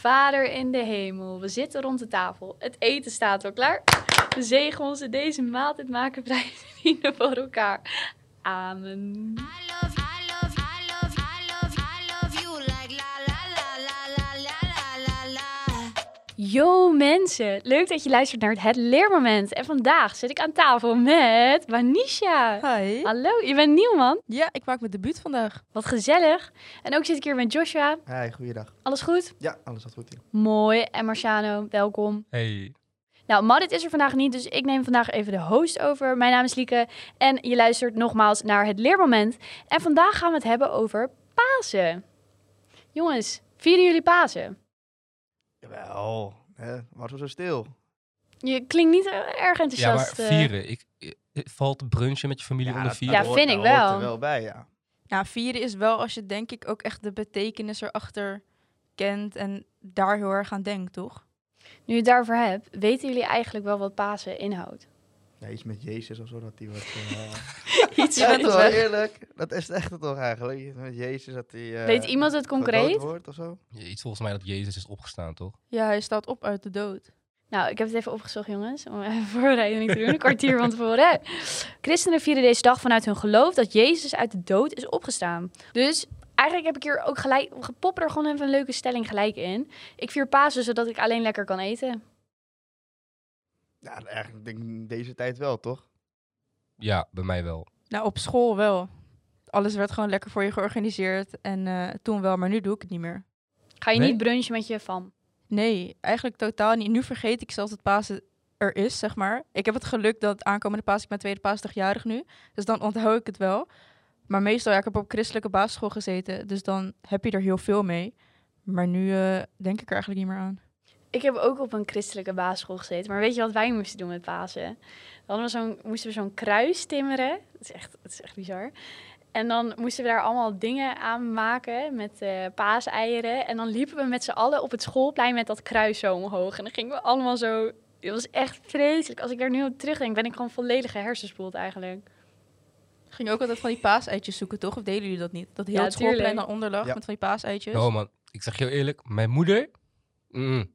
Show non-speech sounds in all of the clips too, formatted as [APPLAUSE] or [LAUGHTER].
Vader in de hemel, we zitten rond de tafel. Het eten staat al klaar. De zegen onze deze maaltijd maken vrij [LAUGHS] vrienden voor elkaar. Amen. Yo mensen, leuk dat je luistert naar het Leermoment. En vandaag zit ik aan tafel met Wanisha. Hi. Hallo, je bent nieuw man. Ja, ik maak mijn debuut vandaag. Wat gezellig. En ook zit ik hier met Joshua. Hi, goeiedag. Alles goed? Ja, alles gaat goed hier. Mooi. En Marciano, welkom. Hey. Nou, Marit is er vandaag niet, dus ik neem vandaag even de host over. Mijn naam is Lieke en je luistert nogmaals naar het Leermoment. En vandaag gaan we het hebben over Pasen. Jongens, vieren jullie Pasen? Jawel, hè? Waarom zo stil? Je klinkt niet eh, erg Ja, maar enthousiast. eh. vieren. Ik, ik- valt brunchen met je familie onder dat- vieren? Ja, vind hoort- ik wel. er wel bij, ja. Ja, vieren is wel als je denk ik ook echt de betekenis erachter kent en daar heel erg aan denkt, toch? Nu je het daarover hebt, weten jullie eigenlijk wel wat Pasen inhoudt? Ja. Iets met Jezus of zo, dat hij wat... eh [LAUGHS] Iets ja, met- weg. eerlijk. Dat is echt het toch eigenlijk. Iets Met Jezus, dat hij... eh, Weet iemand het concreet? wordt of zo. Ja, Iets volgens mij dat Jezus is opgestaan, toch? Ja, hij staat op uit de dood. Nou, ik heb het even opgezocht, jongens, om even [LAUGHS] voorbereiding te doen, een kwartier van tevoren. Christenen vieren deze dag vanuit hun geloof dat Jezus uit de dood is opgestaan. Dus eigenlijk heb ik hier ook gelijk, gepop er gewoon even een leuke stelling gelijk in. Ik vier Pasen zodat ik alleen lekker kan eten. Ja, eigenlijk denk ik in deze tijd wel, toch? Ja, bij mij wel. Nou, op school wel. Alles werd gewoon lekker voor je georganiseerd en eh, toen wel, maar nu doe ik het niet meer. Ga je Nee? niet brunchen met je fam? Nee, eigenlijk totaal niet. Nu vergeet ik zelfs dat Pasen er is, zeg maar. Ik heb het geluk dat aankomende Pasen, ik ben tweede paasdagjarig nu. Dus dan onthoud ik het wel. Maar meestal, ja, ik heb op christelijke basisschool gezeten. Dus dan heb je er heel veel mee. Maar nu eh, denk ik er eigenlijk niet meer aan. Ik heb ook op een christelijke basisschool gezeten. Maar weet je wat wij moesten doen met Pasen? Dan hadden we zo'n, moesten we zo'n kruis timmeren. Dat is, echt, dat is echt bizar. En dan moesten we daar allemaal dingen aan maken met eh paaseieren. En dan liepen we met z'n allen op het schoolplein met dat kruis zo omhoog. En dan gingen we allemaal zo... Het was echt vreselijk. Als ik daar nu op terugdenk, ben ik gewoon volledig hersenspoeld eigenlijk. Ging ook altijd van die paaseitjes zoeken, toch? Of deden jullie dat niet? Dat heel Ja, het schoolplein tuurlijk. dan onder lag Ja. met van die paaseitjes. Oh man, ik zeg je heel eerlijk, mijn moeder, mm,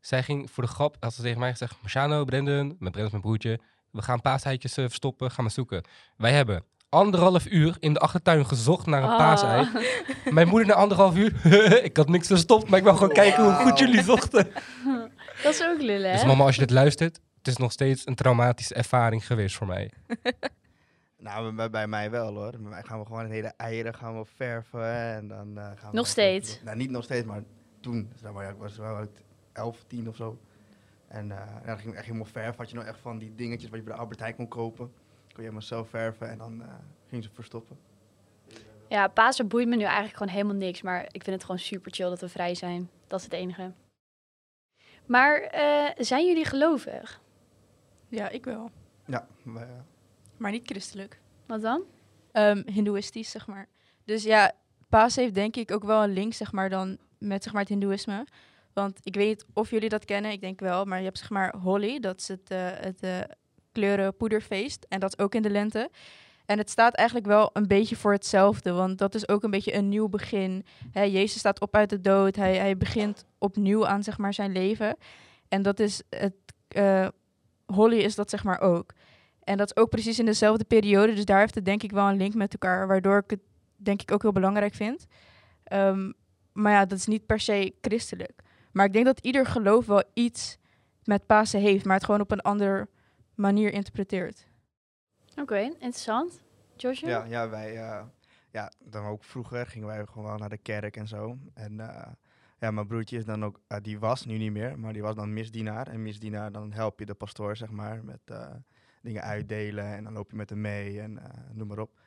zij ging voor de grap, had ze tegen mij gezegd, Marciano, Brendan, met Brendan is mijn broertje, we gaan paaseitjes eh, verstoppen, gaan maar zoeken. Wij hebben anderhalf uur in de achtertuin gezocht naar een Ah. paasei. Mijn moeder na anderhalf uur, [LAUGHS] ik had niks verstopt, maar ik wou gewoon kijken hoe goed jullie zochten. [LAUGHS] Dat is ook lullen, hè? Dus mama, als je dit luistert, het is nog steeds een traumatische ervaring geweest voor mij. [LAUGHS] Nou, bij, bij mij wel hoor. Bij mij gaan we gewoon de hele eieren gaan we verven en dan eh, gaan we... Nog steeds? Nou, niet nog steeds, maar toen. Zeg maar, ja, ik was wel uit 11, 10 of zo. En eh ja, dan ging ik echt helemaal verven. Had je nog echt van die dingetjes wat je bij de Albert Heijn kon kopen. Kon je helemaal zelf verven en dan eh ging ze verstoppen. Ja, Pasen boeit me nu eigenlijk gewoon helemaal niks. Maar ik vind het gewoon super chill dat we vrij zijn. Dat is het enige. Maar eh, zijn jullie gelovig? Ja, ik wel. Ja, maar, Maar niet christelijk. Wat dan? Ehm hindoeïstisch, zeg maar. Dus ja, Paas heeft denk ik ook wel een link, zeg maar, dan met zeg maar, het hindoeïsme. Want ik weet niet of jullie dat kennen, ik denk wel. Maar je hebt zeg maar Holi, dat is het, eh, het eh, kleuren poederfeest. En dat is ook in de lente. En het staat eigenlijk wel een beetje voor hetzelfde, want dat is ook een beetje een nieuw begin. Hè, Jezus staat op uit de dood, hij, hij begint opnieuw aan zeg maar, zijn leven. En dat is het, eh Holly is dat zeg maar ook. En dat is ook precies in dezelfde periode, dus daar heeft het denk ik wel een link met elkaar, waardoor ik het denk ik ook heel belangrijk vind. Ehm, maar ja, dat is niet per se christelijk. Maar ik denk dat ieder geloof wel iets met Pasen heeft, maar het gewoon op een andere manier interpreteert. Oké, interessant. Joshua? ja, ja, wij... eh, ja, dan ook vroeger gingen wij gewoon wel naar de kerk en zo. En eh, ja, mijn broertje is dan ook... eh, die was nu niet meer, maar die was dan misdienaar. En misdienaar, dan help je de pastoor, zeg maar, met eh, dingen uitdelen. En dan loop je met hem mee en eh, noem maar op.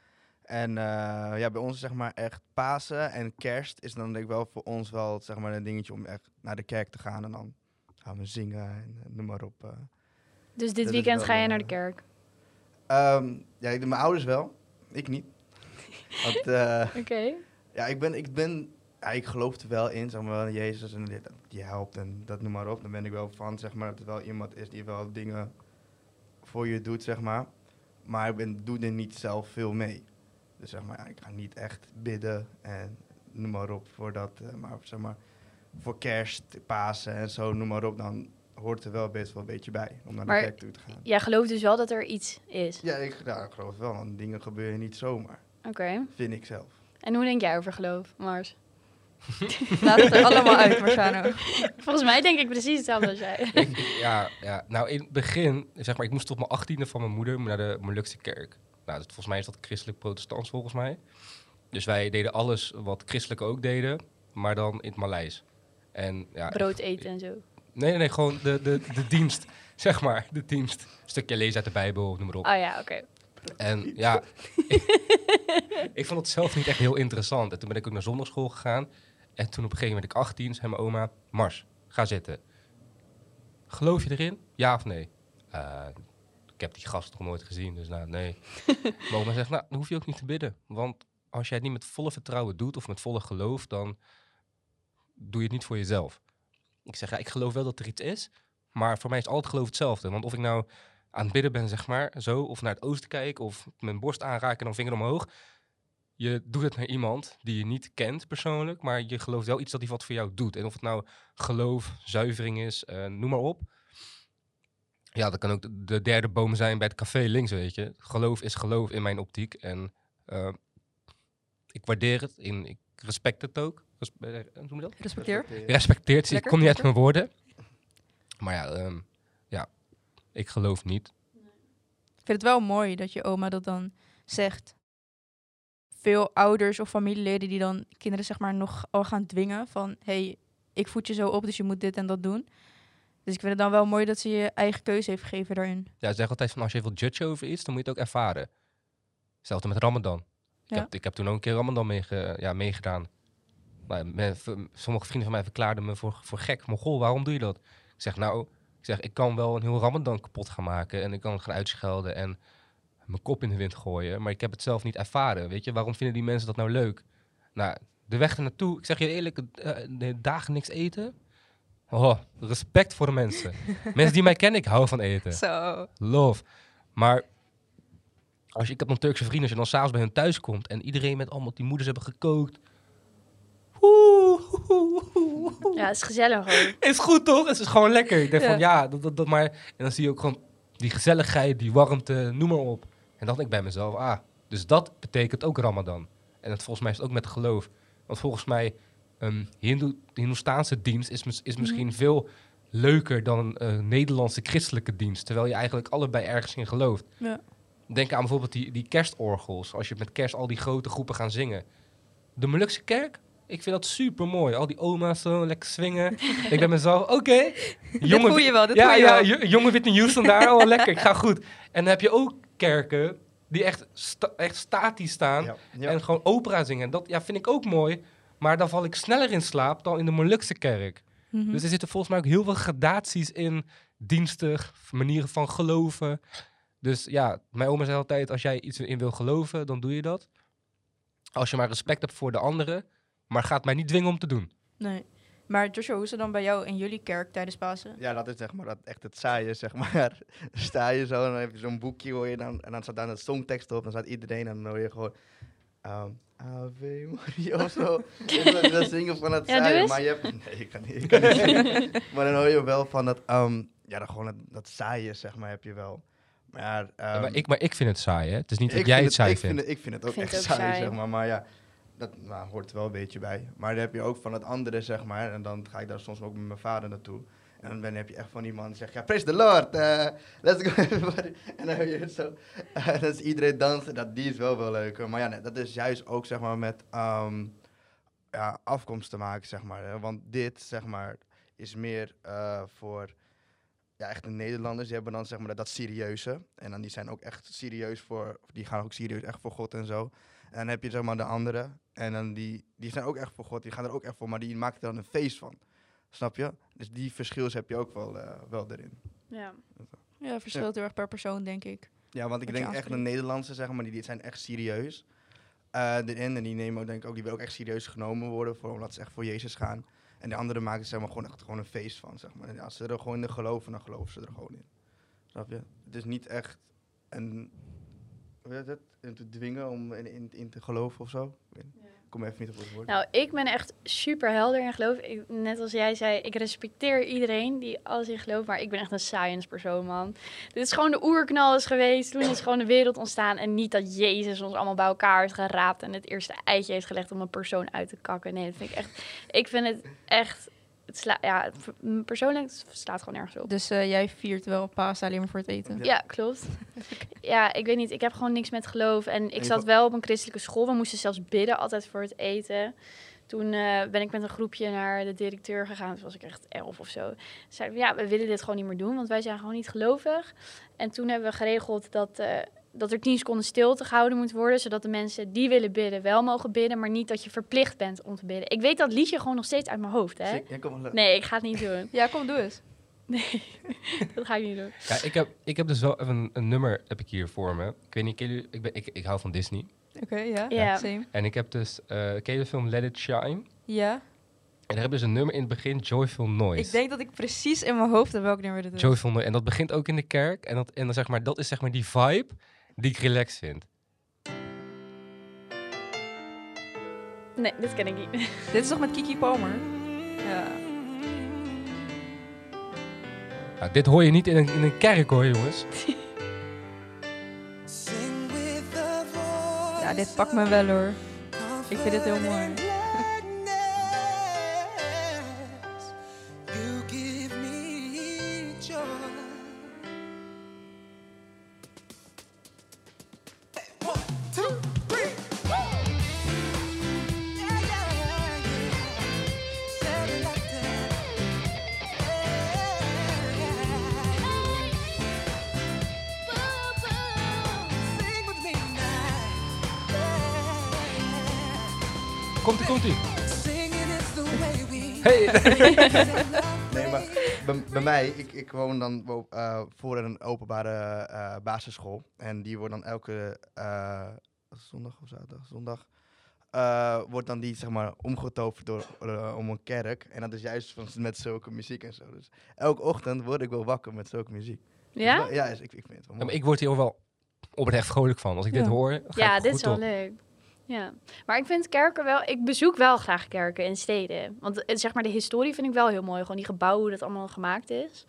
En eh, ja, bij ons zeg maar echt Pasen en Kerst is dan denk ik wel voor ons wel zeg maar een dingetje om echt naar de kerk te gaan. En dan gaan we zingen en eh, noem maar op. eh. Dus dit Dat weekend ga je naar de kerk? Ehm, ja, ik- mijn ouders wel. Ik niet. [LAUGHS] Oké. ja, ik ben, ik ben, ja, ik geloof er wel in, zeg maar, Jezus en dit, die helpt en dat noem maar op. Dan ben ik wel van, zeg maar, dat er wel iemand is die wel dingen voor je doet, zeg maar. Maar ik ben, doe er niet zelf veel mee. Dus zeg maar, ja, ik ga niet echt bidden en noem maar op voor dat. eh, maar zeg maar, voor kerst, Pasen en zo, noem maar op, dan hoort er wel best wel een beetje bij om naar Maar- de kerk toe te gaan. Jij gelooft dus wel dat er iets is. Ja, ik, ja, ik geloof wel, want dingen gebeuren niet zomaar, Oké. vind ik zelf. En hoe denk jij over geloof, Mars? [LAUGHS] Laat het er allemaal uit, Marciano. Volgens mij denk ik precies hetzelfde als jij. Ik- ja, ja, nou in het begin, zeg maar, ik moest op mijn achttiende van mijn moeder naar de Molukse kerk. Nou, dat, volgens mij is dat christelijk-protestants volgens mij. Dus wij deden alles wat christelijke ook deden, maar dan in het Maleis. En ja, Brood eten en zo. nee, nee, gewoon de, de, de dienst, [LAUGHS] zeg maar, de dienst. Een stukje lezen uit de Bijbel, noem maar op. Oh ja, oké. En ja, [LAUGHS] ik vond het zelf niet echt heel interessant. En toen ben ik ook naar zondagschool gegaan. En toen op een gegeven moment ik 18, zei mijn oma, Mars, ga zitten. Geloof je erin? Ja of nee? Eh, ik heb die gast nog nooit gezien, dus nou, nee. [LAUGHS] oma zegt, nou, dan hoef je ook niet te bidden. Want als jij het niet met volle vertrouwen doet of met volle geloof, dan doe je het niet voor jezelf. Ik zeg, ja, ik geloof wel dat er iets is, maar voor mij is altijd geloof hetzelfde. Want of ik nou aan het bidden ben, zeg maar, zo, of naar het oosten kijk, of mijn borst aanraken en dan vinger omhoog. Je doet het naar iemand die je niet kent persoonlijk, maar je gelooft wel iets dat hij wat voor jou doet. En of het nou geloof, zuivering is, eh, noem maar op. Ja, dat kan ook de, de derde boom zijn bij het café links, weet je. Geloof is geloof in mijn optiek. En eh, ik waardeer het, in, ik respect het ook. Respe- eh, hoe noem je dat? Respecteer. Respecteert, zie ik kom niet uit mijn woorden. Maar ja, ehm, ja, ik geloof niet. Ik vind het wel mooi dat je oma dat dan zegt. Veel ouders of familieleden die dan kinderen zeg maar nog al gaan dwingen van... hey, ik voed je zo op, dus je moet dit en dat doen. Dus ik vind het dan wel mooi dat ze je eigen keuze heeft gegeven daarin. Ja, ze zeggen altijd van als je wilt judgen over iets, dan moet je het ook ervaren. Hetzelfde met Ramadan. Ik, Ja. heb, ik heb toen ook een keer Ramadan meege, ja, meegedaan. Maar me- sommige vrienden van mij verklaarden me voor, voor gek. Mogol, waarom doe je dat? Ik zeg, nou, ik, zeg, ik kan wel een heel Ramadan kapot gaan maken. En ik kan het gaan uitschelden en mijn kop in de wind gooien. Maar ik heb het zelf niet ervaren. Weet je, waarom vinden die mensen dat nou leuk? Nou, de weg ernaartoe, ik zeg je eerlijk, eh, de dagen niks eten. Oh, respect voor de mensen. mensen die mij kennen, ik hou van eten. Zo. Love. Maar als je, ik heb dan Turkse vrienden, als je dan s'avonds bij hun thuis komt en iedereen met allemaal die moeders hebben gekookt. Oeh, oeh, oeh, oeh. Ja, het is gezellig ook. Is goed toch? Het is gewoon lekker. Ik denk Ja. van ja, dat, dat, dat maar. En dan zie je ook gewoon die gezelligheid, die warmte, noem maar op. En dan denk ik bij mezelf, ah, dus dat betekent ook Ramadan. En het, volgens mij is het ook met geloof. Want volgens mij, um, Hindoe, de Hindoestaanse dienst is, mis- is misschien veel leuker dan een eh, Nederlandse christelijke dienst. Terwijl je eigenlijk allebei ergens in gelooft. Ja. Denk aan bijvoorbeeld die, die kerstorgels. Als je met kerst al die grote groepen gaan zingen. De Molukse kerk, ik vind dat super mooi. Al die oma's zo lekker swingen. ik denk bij mezelf, [LAUGHS] oké. jonge voel je wel, dit ja, voel je ja, wel. jonge Whitney Houston daar, oh lekker, ik ga goed. En dan heb je ook kerken die echt, sta- echt statisch staan Ja, ja. en gewoon opera zingen. Dat ja, vind ik ook mooi, maar dan val ik sneller in slaap dan in de Molukse kerk. Mhm. Dus er zitten volgens mij ook heel veel gradaties in diensten, manieren van geloven. Dus ja, mijn oma zei altijd, als jij iets in wil geloven, dan doe je dat. Als je maar respect hebt voor de anderen, maar gaat mij niet dwingen om te doen. Nee. Maar Joshua, hoe is het dan bij jou in jullie kerk tijdens Pasen? Ja, dat is zeg maar dat echt het saaie, zeg maar. [LAUGHS] Sta je zo en dan heb je zo'n boekje hoor je dan, en dan staat daar een songtekst op. Dan staat iedereen en dan hoor je gewoon... Um, Ave Maria of zo. [LAUGHS] Dat, dat zingen van het Ja, saaie. Maar je hebt... Nee, ik kan niet, ik kan niet zingen. [LAUGHS] Maar dan hoor je wel van dat... Um, ja, dan gewoon dat, dat saaie, zeg maar, heb je wel. Maar, um, Ja, maar, ik, maar ik vind het saai, hè? Het is niet dat jij het saai ik vindt. Vind het, ik vind het ook vind echt het ook saai, saai. zeg maar. Maar ja, dat nou, hoort er wel een beetje bij. Maar dan heb je ook van het andere, zeg maar. En dan ga ik daar soms ook met mijn vader naartoe. En dan heb je echt van iemand die zegt, ja, praise the Lord, eh, let's go. [LAUGHS] En dan hoor je zo, eh, dan is iedereen dansen, dat, die is wel wel leuker. Maar ja, nee, dat is juist ook, zeg maar, met ehm, ja, afkomst te maken, zeg maar. Want dit, zeg maar, is meer eh, voor ja, echt de Nederlanders. Die hebben dan, zeg maar, dat, dat serieuze. En dan die zijn ook echt serieus voor, die gaan ook serieus echt voor God en zo. En dan heb je, zeg maar, de anderen. En dan die, die zijn ook echt voor God, die gaan er ook echt voor, maar die maken er dan een feest van. Snap je? Dus die verschils heb je ook wel, eh, wel erin. Ja. Ja, verschilt heel erg per persoon, denk ik. Ja, want ik Wat denk echt de. Nederlandse, zeg maar, die, die zijn echt serieus. eh erin en die nemen ook, denk ik ook, die willen ook echt serieus genomen worden, voor, omdat ze echt voor Jezus gaan. En de anderen maken zeg maar gewoon echt gewoon een feest van, zeg maar. En als ze er gewoon in geloven, dan geloven ze er gewoon in. Snap je? Het is niet echt een, hoe heet het, in te dwingen om in, in, in te geloven of zo. Weet. Ik kom even niet op het woord. Nou, ik ben echt super helder in geloof. Net als jij zei, ik respecteer iedereen die alles in gelooft, maar ik ben echt een science persoon, man. Dit is gewoon de oerknal is geweest, toen is gewoon de wereld ontstaan en niet dat Jezus ons allemaal bij elkaar heeft geraapt en het eerste eitje heeft gelegd om een persoon uit te kakken. Nee, dat vind ik echt, ik vind het echt, het sla, ja, persoonlijk het slaat gewoon ergens op. Dus eh, jij viert wel Pasen alleen maar voor het eten. Ja. Ja, klopt. [LAUGHS] Ja, ik weet niet. Ik heb gewoon niks met geloof. En ik zat wel op een christelijke school. We moesten zelfs bidden altijd voor het eten. Toen eh, ben ik met een groepje naar de directeur gegaan. Toen was ik echt elf of zo. Zeiden we, ja, we willen dit gewoon niet meer doen, want wij zijn gewoon niet gelovig. En toen hebben we geregeld dat, eh, dat er tien seconden stilte gehouden moet worden. Zodat de mensen die willen bidden wel mogen bidden, maar niet dat je verplicht bent om te bidden. Ik weet dat liedje gewoon nog steeds uit mijn hoofd, hè? Zing- Ja, kom maar. Nee, ik ga het niet doen. Ja, kom, doe eens. Nee, [LAUGHS] dat ga ik niet doen. Ja, ik heb, ik heb dus wel even een, een nummer heb ik hier voor me. Ik weet niet, jullie, ik, ben, ik, ik hou van Disney. Oké, ja. Ja. Same. En ik heb dus, eh ken je de film Let It Shine? Ja. En daar hebben ze een nummer in het begin, Joyful Noise. Ik denk dat ik precies in mijn hoofd heb welk nummer dit is. Joyful Noise. En dat begint ook in de kerk. En dat, en dan zeg maar, dat is zeg maar die vibe die ik relaxed vind. Nee, dit ken ik niet. Dit is toch met Kiki Palmer? Ja. Nou, dit hoor je niet in een, in een kerk hoor, jongens. Ja, dit pakt me wel hoor. Ik vind dit heel mooi. Komt ie, komt ie. Hey. [LAUGHS] Nee, maar bij, bij mij, ik, ik woon dan eh, voor een openbare eh, basisschool. En die wordt dan elke eh, zondag of zaterdag, zondag, eh, wordt dan die zeg maar omgetoverd door, om een kerk. En dat is juist van, met zulke muziek en zo. Dus elke ochtend word ik wel wakker met zulke muziek. Dus Ja? wel- ja, is- ik, ik vind het wel Ja, maar mooi. ik word hier wel oprecht vrolijk van. Als ik dit hoor, ga Ja, ik dit goed is wel op. leuk. Ja, maar ik vind kerken wel... Ik bezoek wel graag kerken in steden. Want eh, zeg maar, de historie vind ik wel heel mooi. Gewoon die gebouwen, hoe dat allemaal gemaakt is.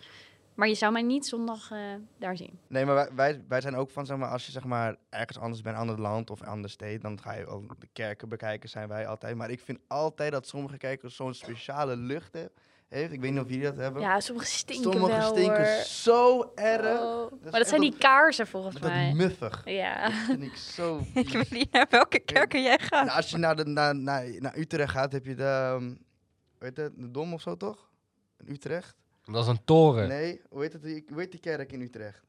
Maar je zou mij niet zondag eh, daar zien. Nee, maar wij, wij, zijn ook van, zeg maar, als je zeg maar ergens anders bent, ander land of andere stad, dan ga je ook de kerken bekijken, zijn wij altijd. Maar ik vind altijd dat sommige kerken zo'n speciale lucht he- heeft. Ik weet niet of jullie dat hebben. Ja, sommige stinken Sommige wel, stinken hoor. zo erg. Oh. Maar dat zijn die dat- kaarsen volgens dat mij. muffig. Ja. Dat vind ik zo [LAUGHS] Ik weet niet naar welke kerken jij gaat. Nou, als je naar, de, naar, naar, naar Utrecht gaat, heb je de, ehm, weet het, de Dom of zo toch? In Utrecht? Dat is een toren. Nee, hoe heet, het, die- hoe heet die kerk in Utrecht?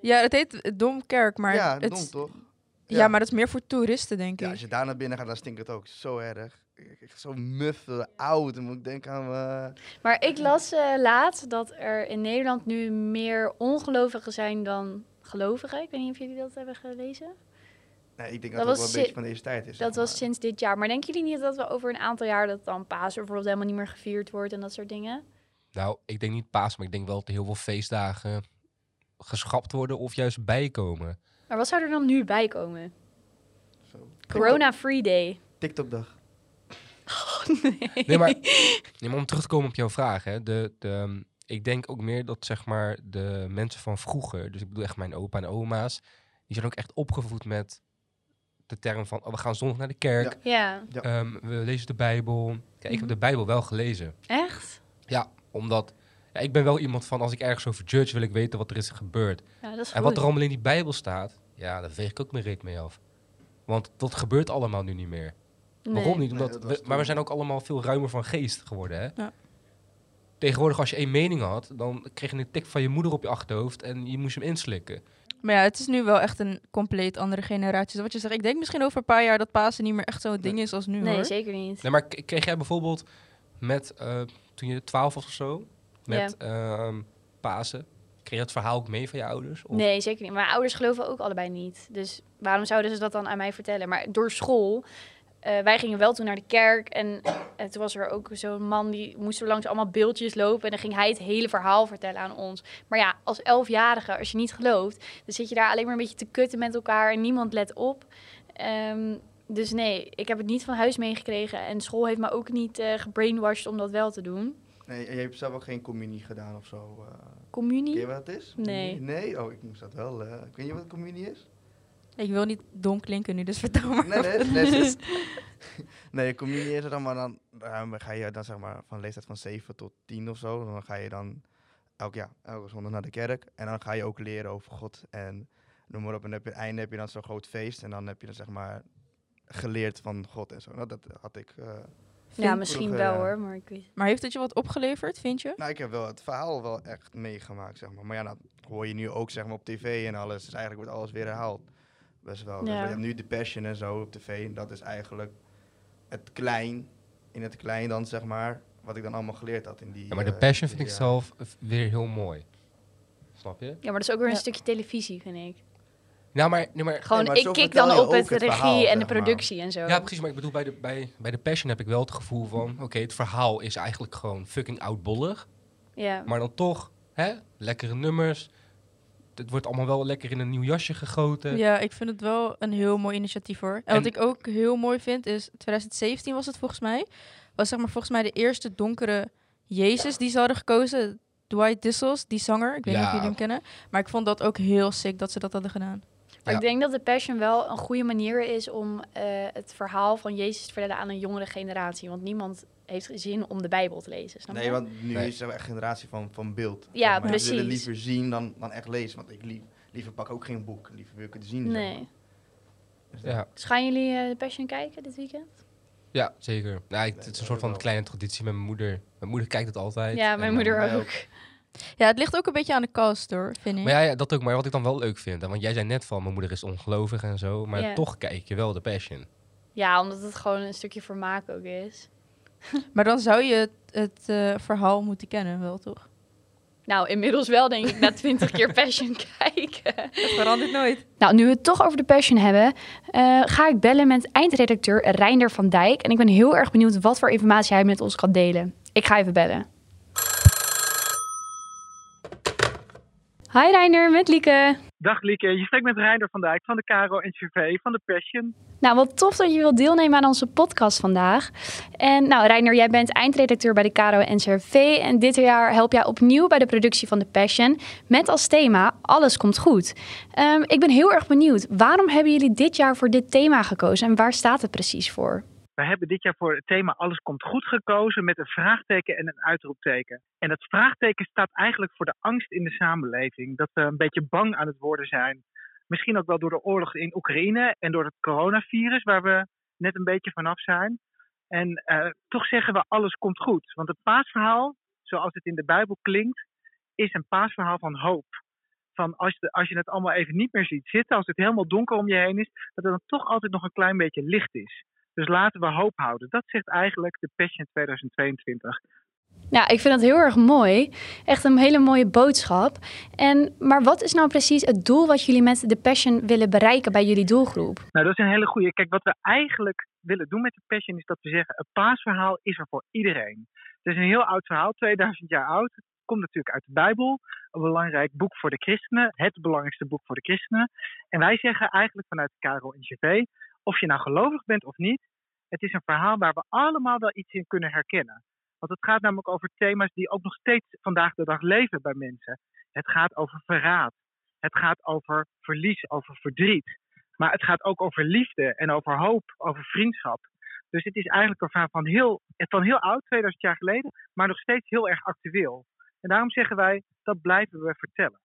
Ja, het heet Domkerk, maar ja, het, Dom toch? Ja. maar dat is meer voor toeristen, denk Ja, ik. als je daar naar binnen gaat, dan stinkt het ook zo erg. Ik- ik- Zo muffig, oud. Dan moet ik denken aan... eh, Maar ik las eh, laatst dat er in Nederland nu meer ongelovigen zijn dan gelovigen. Ik weet niet of jullie dat hebben gelezen. Nee, ik denk Dat dat, het was ook wel een beetje van deze tijd is. Dat zeg was maar. sinds dit jaar. Maar denken jullie niet dat we over een aantal jaar dat dan Pasen bijvoorbeeld helemaal niet meer gevierd wordt en dat soort dingen? Nou, ik denk niet paas, maar ik denk wel dat er heel veel feestdagen geschrapt worden of juist bijkomen. Maar wat zou er dan nu bij komen? Zo. Corona Free Day. TikTok-dag. Nee, maar, [LAUGHS] nee, maar om terug te komen op jouw vraag, hè, de, de, ehm, ik denk ook meer dat zeg maar de mensen van vroeger, dus ik bedoel echt mijn opa en oma's, die zijn ook echt opgevoed met de term van, oh, we gaan zondag naar de kerk, Ja, Ja. ehm, we lezen de Bijbel. Kijk, ik heb de Bijbel wel gelezen. echt? Ja, omdat ja, ik ben wel iemand van, als ik ergens over judge, wil ik weten wat er is gebeurd. Ja, dat is En wat er allemaal in die Bijbel staat, ja, daar veeg ik ook mijn reet mee af. Want dat gebeurt allemaal nu niet meer. Waarom Nee. niet? Nee, Omdat we, maar we zijn ook allemaal veel ruimer van geest geworden, hè? Ja. Tegenwoordig, als je één mening had, dan kreeg je een tik van je moeder op je achterhoofd en je moest hem inslikken. Maar ja, het is nu wel echt een compleet andere generatie. Dus wat je zegt, ik denk misschien over een paar jaar dat Pasen niet meer echt zo'n ding is als nu, Nee, hoor. zeker niet. Nee, maar kreeg jij bijvoorbeeld met, eh, toen je 12 was of zo, met ehm, Pasen, kreeg je het verhaal ook mee van je ouders? Of? Nee, zeker niet. Mijn ouders geloven ook allebei niet. Dus waarom zouden ze dat dan aan mij vertellen? Maar door school, eh, wij gingen wel toen naar de kerk. En eh, toen was er ook zo'n man die moest er langs allemaal beeldjes lopen. En dan ging hij het hele verhaal vertellen aan ons. Maar ja, als elfjarige, als je niet gelooft, dan zit je daar alleen maar een beetje te kutten met elkaar. En niemand let op. Ehm, dus nee, ik heb het niet van huis meegekregen. En school heeft me ook niet eh gebrainwashed om dat wel te doen. Nee, je hebt zelf ook geen communie gedaan of zo. eh. Communie? Ken je wat het is? Nee. Nee? Oh, ik moest dat wel. eh ik weet je wat communie is? Ik wil niet dom klinken nu, dus vertel maar. Nee, nee, nee. is- [LAUGHS] nee, communie is het dan, maar dan eh, ga je dan zeg maar van leeftijd van 7 tot 10 of zo. Dan ga je dan elk, ja, elke zondag naar de kerk. En dan ga je ook leren over God. En noem maar op. En op het einde heb je dan zo'n groot feest. En dan heb je dan zeg maar geleerd van God en zo. Nou, dat had ik. Eh, ja, misschien vroeger, wel ja. hoor, maar ik weet Maar heeft het je wat opgeleverd, vind je? Nou, ik heb wel het verhaal wel echt meegemaakt, zeg maar. Maar ja, dat hoor je nu ook, zeg maar, op tv en alles. Dus eigenlijk wordt alles weer herhaald. Best wel. Dus Ja. je hebt nu The Passion en zo op tv. En dat is eigenlijk het klein, in het klein dan, zeg maar, wat ik dan allemaal geleerd had in die... Ja, maar de eh, Passion vind ik zelf v- weer heel mooi. Snap je? Ja, maar dat is ook weer een Ja. stukje televisie, vind ik. Nou, maar, nee, maar Gewoon, maar ik zo kik dan op het het regie verhaal, en de productie en zo. Ja, precies. Maar ik bedoel, bij de, bij, bij de Passion heb ik wel het gevoel van... Oké, het verhaal is eigenlijk gewoon fucking oudbollig. Ja. Maar dan toch, hè, lekkere nummers. Het wordt allemaal wel lekker in een nieuw jasje gegoten. Ja, ik vind het wel een heel mooi initiatief hoor. En, En- wat ik ook heel mooi vind is, 2017 was het volgens mij, was zeg maar volgens mij de eerste donkere Jezus die ze hadden gekozen. Dwight Dissels, die zanger. Ik weet niet of jullie hem kennen. Maar ik vond dat ook heel sick dat ze dat hadden gedaan. Maar Ja. ik denk dat de Passion wel een goede manier is om eh, het verhaal van Jezus te vertellen aan een jongere generatie. Want niemand heeft zin om de Bijbel te lezen. Snap je? Nee, want nu Nee. is er echt een generatie van, van beeld. Ja, zeg maar. Ze willen precies. liever zien dan, dan echt lezen. Want ik lief, liever pak ook geen boek. Liever wil ik het zien. zeg Nee. maar. Dus Ja, Dus gaan jullie eh, de Passion kijken dit weekend? ja zeker. Nou, ik- het is een soort van kleine traditie met mijn moeder. Mijn moeder kijkt het altijd. Ja, mijn moeder mij ook. Ja, het ligt ook een beetje aan de cast hoor, vind ik. Maar ja, ja, dat ook. Maar wat ik dan wel leuk vind. hè, Want jij zei net van, mijn moeder is ongelovig en zo. Maar Ja. toch kijk je wel de Passion. Ja, omdat het gewoon een stukje vermaak ook is. [LAUGHS] Maar dan zou je het, het eh, verhaal moeten kennen wel, toch? Nou, inmiddels wel denk ik na twintig keer Passion [LAUGHS] kijken. Het verandert nooit. Nou, nu we het toch over de Passion hebben, eh, ga ik bellen met eindredacteur Reinder van Dijk. En ik ben heel erg benieuwd wat voor informatie hij met ons gaat delen. Ik ga even bellen. Hi Reinder, met Lieke. Dag Lieke, je spreekt met Reinder van Dijk van de Caro NCV van de Passion. Nou, wat tof dat je wilt deelnemen aan onze podcast vandaag. En nou, Reiner, jij bent eindredacteur bij de Caro NCRV. En dit jaar help jij opnieuw bij de productie van The Passion. Met als thema Alles komt goed. Ehm, ik ben heel erg benieuwd. Waarom hebben jullie dit jaar voor dit thema gekozen? En waar staat het precies voor? We hebben dit jaar voor het thema Alles komt goed gekozen met een vraagteken en een uitroepteken. En dat vraagteken staat eigenlijk voor de angst in de samenleving. Dat we een beetje bang aan het worden zijn. Misschien ook wel door de oorlog in Oekraïne en door het coronavirus, waar we net een beetje vanaf zijn. En eh, toch zeggen we alles komt goed. Want het paasverhaal, zoals het in de Bijbel klinkt, is een paasverhaal van hoop. Van als, je, als je het allemaal even niet meer ziet zitten, als het helemaal donker om je heen is, dat er dan toch altijd nog een klein beetje licht is. Dus laten we hoop houden. Dat zegt eigenlijk de Passion 2022. Ja, ik vind dat heel erg mooi. Echt een hele mooie boodschap. En, maar wat is nou precies het doel wat jullie met The Passion willen bereiken bij jullie doelgroep? Nou, dat is een hele goede. Kijk, wat we eigenlijk willen doen met de Passion is dat we zeggen: een paasverhaal is er voor iedereen. Het is een heel oud verhaal, 2000 jaar oud. Het komt natuurlijk uit de Bijbel. Een belangrijk boek voor de christenen. Het belangrijkste boek voor de christenen. En wij zeggen eigenlijk vanuit de Karel NGV: of je nou gelovig bent of niet, het is een verhaal waar we allemaal wel iets in kunnen herkennen. Want het gaat namelijk over thema's die ook nog steeds vandaag de dag leven bij mensen. Het gaat over verraad. Het gaat over verlies, over verdriet. Maar het gaat ook over liefde en over hoop, over vriendschap. Dus het is eigenlijk een verhaal van heel, van heel oud, 2000 jaar geleden, maar nog steeds heel erg actueel. En daarom zeggen wij, dat blijven we vertellen.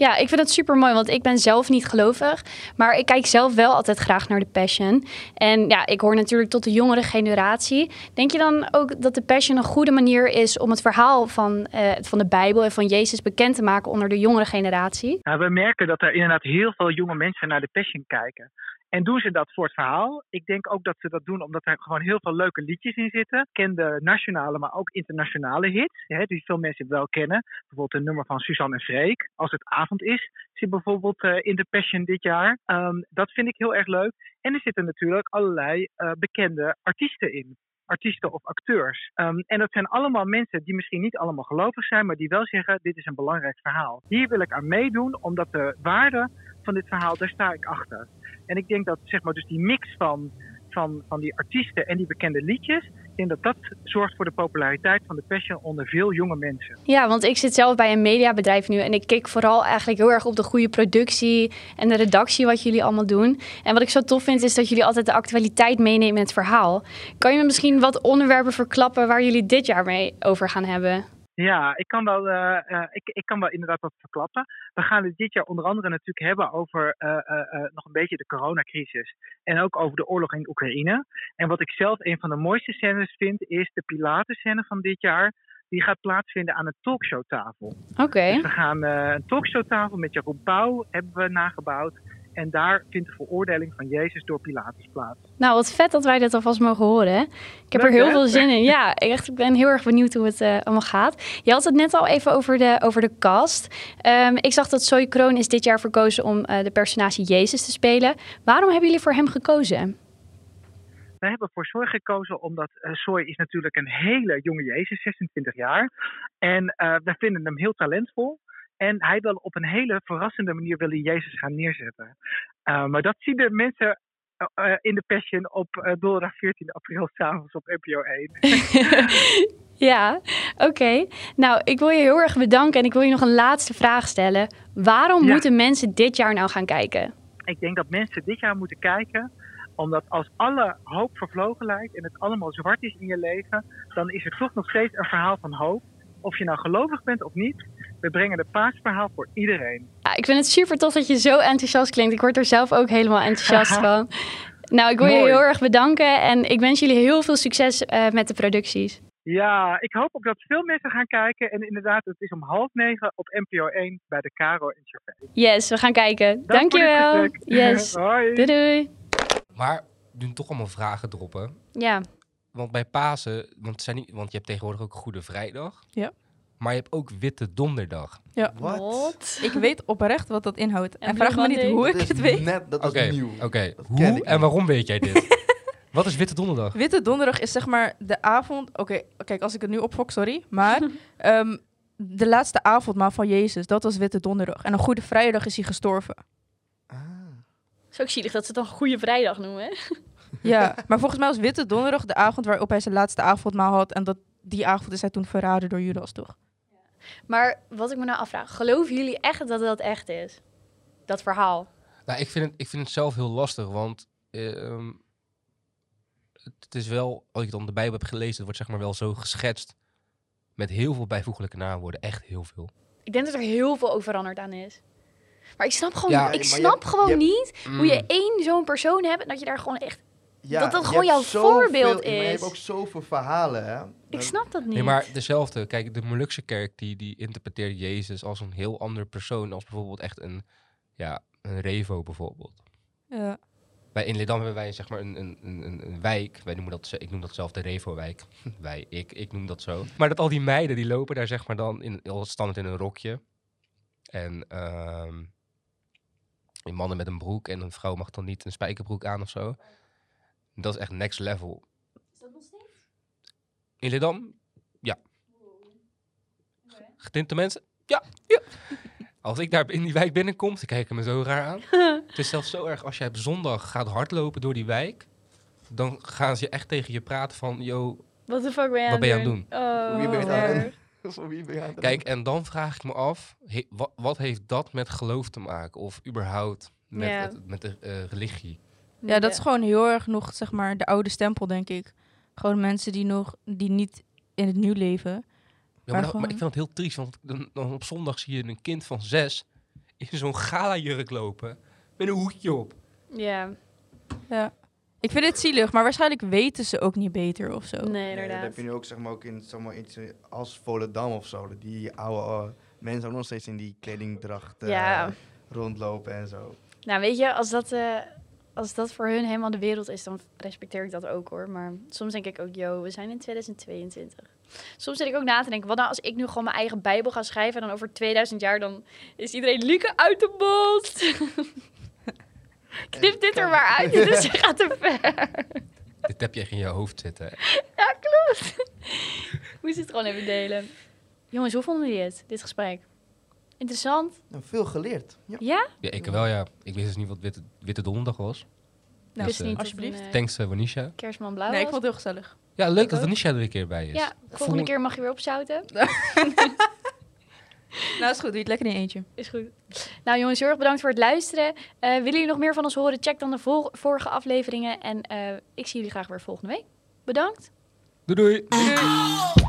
Ja, ik vind het super mooi, want ik ben zelf niet gelovig. Maar ik kijk zelf wel altijd graag naar de Passion. En ja, ik hoor natuurlijk tot de jongere generatie. Denk je dan ook dat de Passion een goede manier is om het verhaal van, eh, van de Bijbel en van Jezus bekend te maken onder de jongere generatie? Nou, we merken dat er inderdaad heel veel jonge mensen naar de Passion kijken. En doen ze dat voor het verhaal? Ik denk ook dat ze dat doen omdat er gewoon heel veel leuke liedjes in zitten. Kende nationale, maar ook internationale hits, hè, die veel mensen wel kennen. Bijvoorbeeld een nummer van Suzanne en Freek, Als het avond is, zit bijvoorbeeld eh, in de Passion dit jaar. Ehm, dat vind ik heel erg leuk. En er zitten natuurlijk allerlei eh, bekende artiesten in. Artiesten of acteurs. Ehm, en dat zijn allemaal mensen die misschien niet allemaal gelovig zijn, maar die wel zeggen: dit is een belangrijk verhaal. Hier wil ik aan meedoen, omdat de waarde van dit verhaal, daar sta ik achter. En ik denk dat zeg maar, dus die mix van van, van die artiesten en die bekende liedjes. Ik dat dat zorgt voor de populariteit van de Passion onder veel jonge mensen. Ja, want ik zit zelf bij een mediabedrijf nu en ik kijk vooral eigenlijk heel erg op de goede productie en de redactie wat jullie allemaal doen. En wat ik zo tof vind is dat jullie altijd de actualiteit meenemen in het verhaal. Kan je me misschien wat onderwerpen verklappen waar jullie dit jaar mee over gaan hebben? Ja, ik kan, wel, eh, eh, ik, ik kan wel inderdaad wat verklappen. We gaan het dit jaar onder andere natuurlijk hebben over eh, nog een beetje de coronacrisis. En ook over de oorlog in Oekraïne. En wat ik zelf een van de mooiste scènes vind, is de Pilates-scène van dit jaar. Die gaat plaatsvinden aan een talkshowtafel. Oké. Dus we gaan een talkshowtafel met Jeroen Pauw hebben we nagebouwd. En daar vindt de veroordeling van Jezus door Pilatus plaats. Nou, wat vet dat wij dit alvast mogen horen. hè? Ik heb er heel hè? veel zin in. Ja, echt, ik ben heel erg benieuwd hoe het eh, allemaal gaat. Je had het net al even over de, over de cast. Ehm, ik zag dat Zoe Kroon is dit jaar verkozen om eh, de personage Jezus te spelen. Waarom hebben jullie voor hem gekozen? Wij hebben voor Soy gekozen omdat eh Soy is natuurlijk een hele jonge Jezus, 26 jaar. En eh wij vinden hem heel talentvol. En hij wil op een hele verrassende manier wil hij Jezus gaan neerzetten. Eh, maar dat zien de mensen eh, eh, in de Passion op donderdag 14 april [LAUGHS] s'avonds op NPO 1. [LAUGHS] Ja, oké. Nou, ik wil je heel erg bedanken en ik wil je nog een laatste vraag stellen. Waarom Ja. moeten mensen dit jaar nou gaan kijken? Ik denk dat mensen dit jaar moeten kijken omdat als alle hoop vervlogen lijkt en het allemaal zwart is in je leven, dan is er toch nog steeds een verhaal van hoop. Of je nou gelovig bent of niet, we brengen het paasverhaal voor iedereen. Ja, ik vind het super tof dat je zo enthousiast klinkt. Ik word er zelf ook helemaal enthousiast [LAUGHS] van. Nou, ik wil je heel erg bedanken en ik wens jullie heel veel succes eh, met de producties. Ja, ik hoop ook dat veel mensen gaan kijken. En inderdaad, het is om half negen op NPO 1 bij de Caro en Chauffeur. Yes, we gaan kijken. Dank Dankjewel. Yes. [LAUGHS] Hoi. Doei doei. Maar doen toch allemaal vragen droppen. Ja, Want bij Pasen, want, zijn niet, want je hebt tegenwoordig ook Goede Vrijdag. Ja. Maar je hebt ook Witte Donderdag. Ja. Wat? Ik weet oprecht wat dat inhoudt. En, En vraag me niet hoe Dat ik het weet. Net, dat Oké, is nieuw. oké. Hoe en niet. waarom weet jij dit? [LAUGHS] Wat is Witte Donderdag? Witte donderdag is zeg maar de avond. Oké, kijk, als ik het nu opfok, sorry. Maar [LAUGHS] ehm, de laatste avondmaal van Jezus, dat was Witte donderdag. En een Goede Vrijdag is hij gestorven. Ah. Het is ook zielig dat ze het dan Goede Vrijdag noemen. hè? [LAUGHS] Ja, maar volgens mij was Witte donderdag de avond waarop hij zijn laatste avondmaal had. En dat die avond is hij toen verraden door Judas, toch? Maar wat ik me nou afvraag, geloven jullie echt dat dat echt is? Dat verhaal. Nou, ik vind het, ik vind het zelf heel lastig, want ehm, het, is wel, als ik dan de Bijbel heb gelezen, het wordt zeg maar wel zo geschetst met heel veel bijvoeglijke naamwoorden. Echt heel veel. Ik denk dat er heel veel over veranderd aan is. Maar ik snap gewoon, Ja, ik je snap gewoon je niet hoe je Mm. één zo'n persoon hebt en dat je daar gewoon echt... Ja, Dat dat gewoon jouw voorbeeld maar Je hebt is. ook zoveel verhalen, hè? Ik snap dat niet. Nee, maar dezelfde. Kijk, de Molukse kerk die, die interpreteert Jezus als een heel ander persoon. Als bijvoorbeeld echt een, ja, een revo bijvoorbeeld. Ja. Bij in Leerdam hebben wij zeg maar een, een, een, een- wijk. Wij noemen dat, ze- ik noem dat zelf de Revo-wijk. [LAUGHS] wij, ik, ik noem dat zo. Maar dat al die meiden die lopen daar zeg maar dan in, al standaard in een rokje. En ehm een mannen met een broek en een vrouw mag dan niet een spijkerbroek aan of zo. Dat is echt next level. In Leerdam? Ja. Getinte mensen? Ja. ja. Als ik daar in die wijk binnenkom, ze kijken me zo raar aan. [LAUGHS] Het is zelfs zo erg, als jij op zondag gaat hardlopen door die wijk, dan gaan ze echt tegen je praten van, yo, Wat de fuck ben je aan Wat ben je het aan doen? Oh, Wie ben je aan het erg. doen? [LAUGHS] Zo, wie ben je aan het kijk, en dan vraag ik me af, he- wat, wat heeft dat met geloof te maken? Of überhaupt met, het- met de eh, religie? Ja, dat is gewoon heel erg nog, zeg maar, de oude stempel, denk ik. Gewoon mensen die nog, die niet in het nieuw leven. Ja, maar, Maar gewoon- maar ik vind het heel triest, want dan, dan op zondag zie je een kind van zes in zo'n gala-jurk lopen met een hoedje op. Ja, Ja. Ik vind het zielig, maar waarschijnlijk weten ze ook niet beter of zo. nee, Nee, dat inderdaad. heb je nu ook zeg maar, ook in zeg maar, iets eh, als Volendam of zo. Die oude eh, mensen ook nog steeds in die kledingdracht eh, Ja. rondlopen en zo. Nou, weet je, als dat, eh, als dat voor hun helemaal de wereld is, dan respecteer ik dat ook hoor. Maar soms denk ik ook, yo, we zijn in 2022. Soms zit ik ook na te denken, wat nou als ik nu gewoon mijn eigen Bijbel ga schrijven en dan over 2000 jaar dan is iedereen Lieke uit de bos. [LAUGHS] Knip dit er maar uit, [LAUGHS] dit is, gaat te ver. Dit heb je echt in je hoofd zitten. Ja, klopt. [LAUGHS] Moest het gewoon even delen. Jongens, hoe vonden jullie het, dit gesprek? Interessant? Nou, veel geleerd. Ja. Ja? Ja, ik wel ja. Ik wist dus niet wat Witte, witte Donderdag was. Nou, Dus, niet eh, dat alsjeblieft. een, eh, Thanks, uh, Wanisha. kerstman blauw Nee, ik vond het heel gezellig. Ja, leuk dat ook. Wanisha er een keer bij is. Ja, volgende keer mag je weer opzouten. [LAUGHS] Nou, is goed. Doe je het lekker in je eentje. Is goed. Nou jongens, heel erg bedankt voor het luisteren. Eh, willen jullie nog meer van ons horen? Check dan de vol- vorige afleveringen. En eh, ik zie jullie graag weer volgende week. Bedankt. Doei doei. Doei.